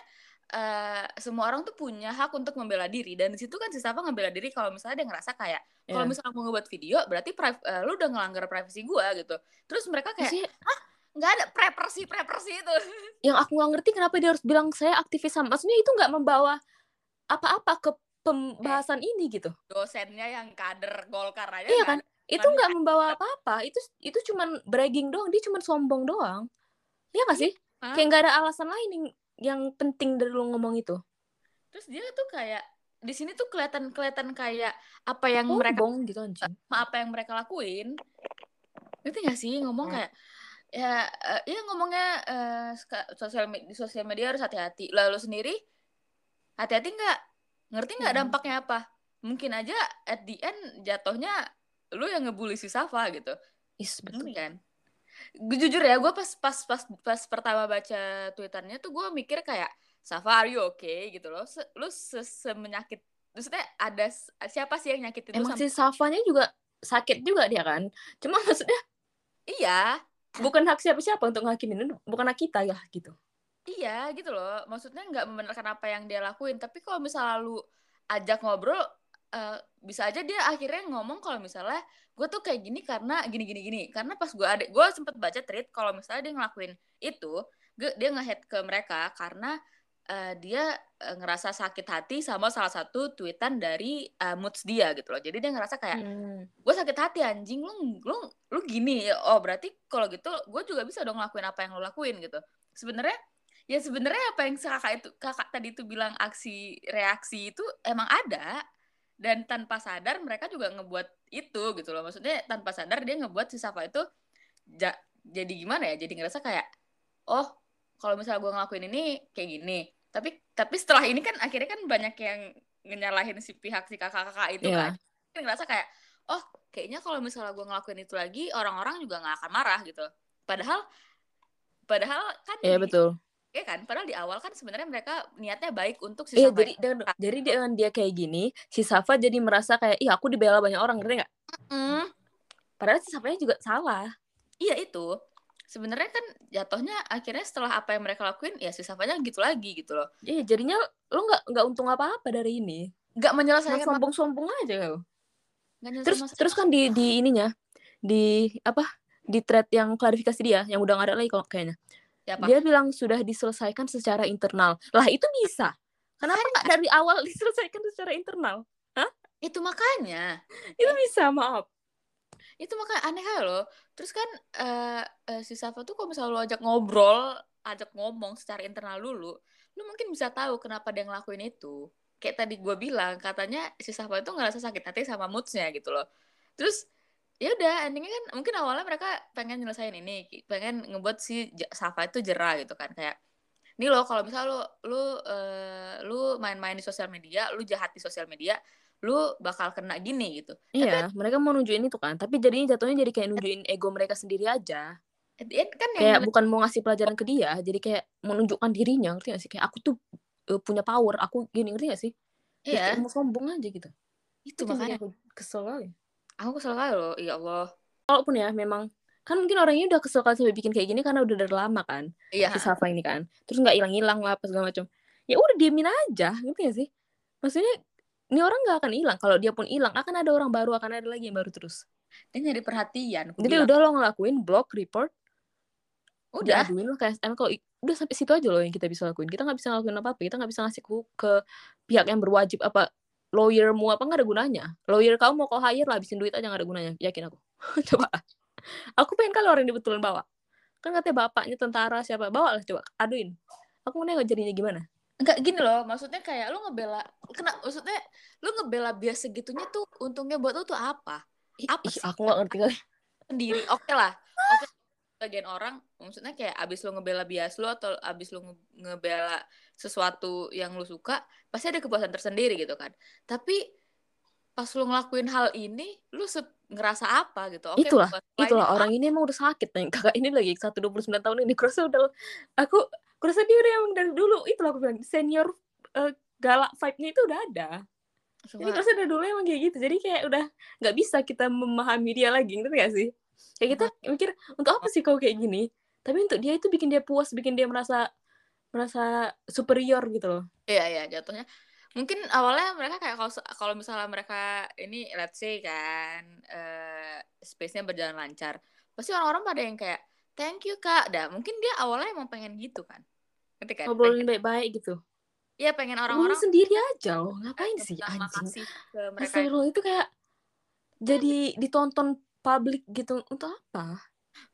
uh, semua orang tuh punya hak untuk membela diri. Dan di situ kan si Safa ngebela diri kalau misalnya dia ngerasa kayak yeah. kalau misalnya mau ngebuat video berarti uh, lu udah ngelanggar privasi gue gitu. Terus mereka kayak Masih... ah nggak ada prepersi prepersi itu. Yang aku nggak ngerti kenapa dia harus bilang saya aktivis sama maksudnya itu nggak membawa apa-apa ke pembahasan eh, ini gitu. Dosennya yang kader golkar aja iya kan? itu nggak membawa apa-apa. Itu itu cuman bragging doang. Dia cuman sombong doang. Iya gak sih? Hah? Kayak nggak ada alasan lain yang yang penting dari lo ngomong itu. Terus dia tuh kayak di sini tuh kelihatan kelihatan kayak apa yang oh, mereka bong gitu anjing. apa yang mereka lakuin. Ngerti gak sih? Ngomong hmm. kayak ya uh, ya ngomongnya uh, sosial di sosial media harus hati-hati. Lalu sendiri hati-hati nggak? Ngerti nggak hmm. dampaknya apa? Mungkin aja at the end jatuhnya lu yang ngebully si Safa gitu. Is betul. kan? Gue jujur ya gue pas pas pas pas pertama baca twitternya tuh gue mikir kayak Safa are you okay? gitu loh. Se, lu se semenyakit maksudnya ada siapa sih yang nyakitin emang si Safanya juga sakit juga dia kan? Cuma maksudnya iya bukan hak siapa-siapa untuk ngakimin bukan hak kita ya gitu. Iya gitu loh. Maksudnya nggak membenarkan apa yang dia lakuin. Tapi kalau misalnya lu ajak ngobrol uh, bisa aja dia akhirnya ngomong kalau misalnya gue tuh kayak gini karena gini gini gini. Karena pas gue ada gue sempet baca tweet kalau misalnya dia ngelakuin itu gue, dia ngehead ke mereka karena uh, dia uh, ngerasa sakit hati sama salah satu tweetan dari uh, moods dia gitu loh. Jadi dia ngerasa kayak hmm. gue sakit hati anjing. Lu lu lu gini. Oh berarti kalau gitu gue juga bisa dong ngelakuin apa yang lo lakuin gitu. Sebenarnya ya sebenarnya apa yang kakak itu kakak tadi itu bilang aksi reaksi itu emang ada. Dan tanpa sadar mereka juga ngebuat itu gitu loh. Maksudnya tanpa sadar dia ngebuat si Safa itu ja, jadi gimana ya? Jadi ngerasa kayak oh kalau misalnya gue ngelakuin ini kayak gini tapi tapi setelah ini kan akhirnya kan banyak yang nyalahin si pihak si kakak-kakak itu yeah. kan kan ngerasa kayak oh kayaknya kalau misalnya gue ngelakuin itu lagi orang-orang juga nggak akan marah gitu padahal padahal kan iya yeah, betul Iya kan, padahal di awal kan sebenarnya mereka niatnya baik untuk si Iya, jadi dan, jadi dengan dia kayak gini, si Safa jadi merasa kayak, ih aku dibela banyak orang, ngerti nggak? Mm. Padahal si Safanya juga salah. Iya itu. Sebenarnya kan jatuhnya akhirnya setelah apa yang mereka lakuin, ya si Safanya gitu lagi gitu loh. Iya, jadinya lo nggak nggak untung apa-apa dari ini. Nggak menyelesaikan. Sombong-sombong aja lo. Terus terus kan di di ininya, di apa? Di thread yang klarifikasi dia, yang udah nggak ada lagi kayaknya Siapa? Dia bilang sudah diselesaikan secara internal. Lah itu bisa. Kenapa nggak dari awal diselesaikan secara internal? Hah? Itu makanya. itu bisa, maaf. Itu makanya aneh loh. Terus kan uh, uh, si Safa tuh kalau misalnya lo ajak ngobrol, ajak ngomong secara internal dulu, lu mungkin bisa tahu kenapa dia ngelakuin itu. Kayak tadi gue bilang, katanya si Safa itu ngerasa sakit hati sama moodsnya gitu loh. Terus ya udah endingnya kan mungkin awalnya mereka pengen nyelesain ini pengen ngebuat si Safa itu jerah gitu kan kayak ini loh kalau misal lu lu uh, lu main-main di sosial media lu jahat di sosial media lu bakal kena gini gitu. Iya tapi, mereka mau nunjukin itu kan tapi jadinya jatuhnya jadi kayak nunjukin ego mereka sendiri aja. Kan kayak yang... bukan mau ngasih pelajaran ke dia jadi kayak menunjukkan dirinya ngerti gak sih? Kayak aku tuh uh, punya power aku gini ngerti gak sih? Iya. mau sombong aja gitu. Itu Itu makanya. aku kesel kali. aku kesel kali loh ya Allah. Kalaupun ya memang kan mungkin orangnya udah kesel kali sampai bikin kayak gini karena udah dari lama kan iya. si Safa ini kan. Terus nggak hilang-hilang lah apa segala macam. Ya udah diemin aja ngerti gak sih? Maksudnya ini orang nggak akan hilang. Kalau dia pun hilang akan ada orang baru akan ada lagi yang baru terus. Dia nyari perhatian jadi bilang. udah lo ngelakuin blog report udah. diaduin lo ke SM kalau udah sampai situ aja loh yang kita bisa lakuin. Kita nggak bisa ngelakuin apa apa kita nggak bisa ngasih ke, ke pihak yang berwajib apa lawyermu apa nggak ada gunanya. Lawyer kamu mau kau hire lah habisin duit aja nggak ada gunanya. Yakin aku. Coba. Aku pengen kali orang yang dibetulan bawa. Kan katanya bapaknya tentara siapa? Bawa lah coba. Aduin. Aku mau nengok jadinya gimana Enggak gini loh, maksudnya kayak lu ngebela, kena, maksudnya lu ngebela bias segitunya tuh untungnya buat lu tuh apa? Ih, Apa ih, sih? aku nggak ngerti kali Sendiri, oke lah. Oke, bagian orang, maksudnya kayak abis lu ngebela bias lu atau abis lu nge- ngebela sesuatu yang lu suka, pasti ada kepuasan tersendiri gitu kan. Tapi pas lu ngelakuin hal ini, lu ngerasa apa gitu? Oke, itulah itulah orang ini emang udah sakit nih kakak ini lagi satu dua puluh sembilan tahun ini kurasa udah aku kurasa dia udah emang dari dulu. Itulah aku bilang senior eh, galak vibe-nya itu udah ada. Cuma- jadi kurasa dari dulu emang kayak gitu. Jadi kayak udah nggak bisa kita memahami dia lagi ngerti gak sih? Kayak kita mikir untuk apa sih kau kayak gini? Tapi untuk dia itu bikin dia puas bikin dia merasa merasa superior gitu loh. Iya iya jatuhnya. Mungkin awalnya mereka kayak kalau kalau misalnya mereka ini let's say kan eh space-nya berjalan lancar pasti orang-orang pada yang kayak thank you kak. Dah mungkin dia awalnya emang pengen gitu kan ngerti kan ngobrolin baik-baik gitu. Iya pengen orang orang-orang sendiri aja loh ngapain sih berterima anjing? Astagfirullah itu kayak jadi ditonton publik gitu untuk apa?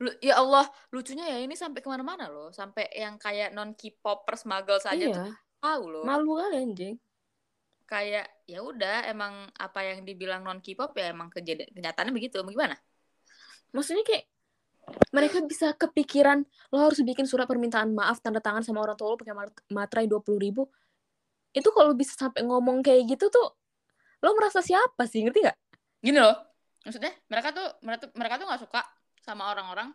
Lu, ya Allah lucunya ya ini sampai ke mana-mana loh. Sampai yang kayak non K-popers smuggle saja iya. tuh tahu loh. Malu kali anjing. Kayak ya udah emang apa yang dibilang non K-pop ya emang kejadian kenyataannya begitu. Mau gimana? Maksudnya kayak mereka bisa kepikiran lo harus bikin surat permintaan maaf tanda tangan sama orang tua lo pakai mat- materai dua puluh ribu. Itu kalau bisa sampai ngomong kayak gitu tuh lo merasa siapa sih? Ngerti gak gini loh maksudnya mereka tuh mereka tuh mereka tuh nggak suka sama orang-orang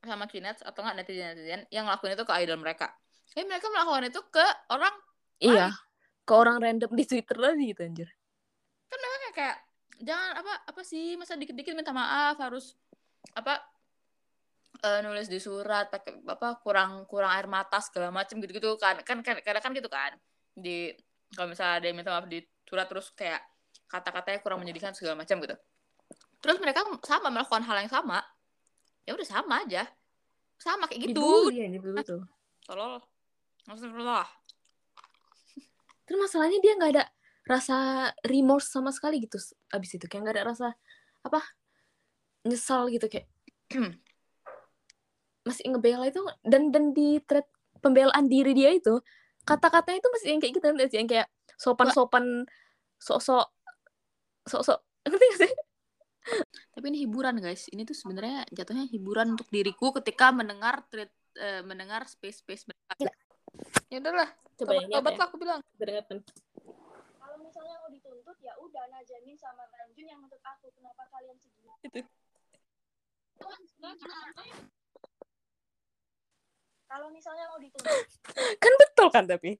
sama kinets atau nggak netizen netizen yang ngelakuin itu ke idol mereka. Tapi mereka melakukan itu ke orang iya ke orang random di twitter lagi gitu anjir. Kan mereka kayak, kayak jangan apa apa sih masa dikit-dikit minta maaf harus apa eh, nulis di surat pakai apa kurang kurang air mata segala macam gitu-gitu. Kan kan kan kadang kan gitu kan. Di kalau misalnya ada yang minta maaf di surat terus kayak kata-katanya kurang menyedihkan segala macam gitu. Terus mereka sama melakukan hal yang sama. Ya udah sama aja. Sama kayak gitu. Dibully betul tolol. Astagfirullah. Terus masalahnya dia nggak ada rasa remorse sama sekali gitu abis itu. Kayak nggak ada rasa apa nyesal gitu kayak masih ngebela itu dan dan di thread pembelaan diri dia itu kata-katanya itu masih yang kayak gitu nanti yang kayak sopan-sopan sok-sok sok-sok ngerti gak sih tapi ini hiburan guys ini tuh sebenarnya jatuhnya hiburan untuk diriku ketika mendengar thread eh, mendengar space space mereka ya udahlah coba yang obat nyata lah aku bilang Dengarkan. Kalau misalnya mau dituntut ya udah Najamin sama Ranjun yang nuntut aku. Kenapa kalian segini? Itu. Kalau misalnya mau dituntut, kan betul kan tapi?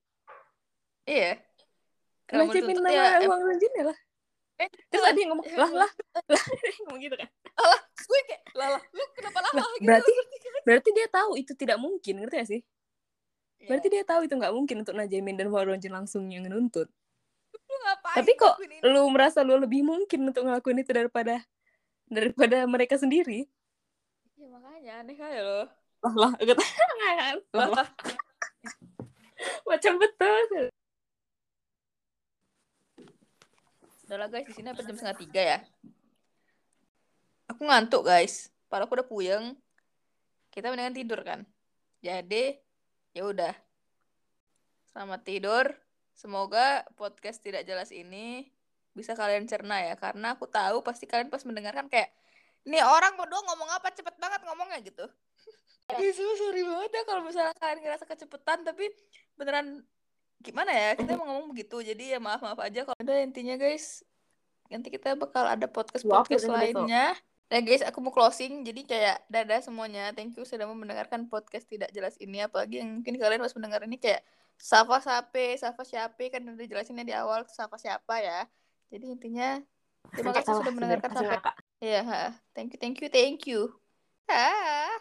Iya. Kalau mau nama ya, em- ya lah. Eh, terus ada yang ngomong lah lah lah. Ngomong gitu kan. Alah gue kayak lah lah. Lu kenapa lama Lah, gitu. berarti berarti dia tahu itu tidak mungkin ngerti gak sih? Iya. berarti dia tahu itu nggak mungkin untuk Najamin dan Waronjin langsung yang nuntut. Lu ngapain tapi kok lu merasa lu lebih mungkin untuk ngelakuin itu daripada daripada mereka sendiri? Ya makanya aneh kali loh lah lah lah macam betul. Udah lah guys. Di sini apa jam setengah tiga ya. Aku ngantuk guys. Padahal aku udah puyeng. Kita mendingan tidur kan? Jadi ya udah. Selamat tidur. Semoga podcast tidak jelas ini bisa kalian cerna ya. Karena aku tahu pasti kalian pas mendengarkan kayak nih orang berdua ngomong apa? Cepet banget ngomongnya gitu Guys, so sorry banget ya kalau misalnya kalian ngerasa kecepetan tapi beneran gimana ya kita mau ngomong begitu jadi ya maaf maaf aja kalau ada intinya guys nanti kita bakal ada podcast podcast ini besok. lainnya Nah guys, aku mau closing. Jadi kayak dadah semuanya. Thank you sudah mau mendengarkan podcast tidak jelas ini. Apalagi yang mungkin kalian pas mendengar ini kayak Safa Sape, Safa siapa kan udah jelasinnya di awal Safa siapa ya. Jadi intinya terima kasih sudah mendengarkan sampai. Iya, thank you, thank you, thank you. Ah.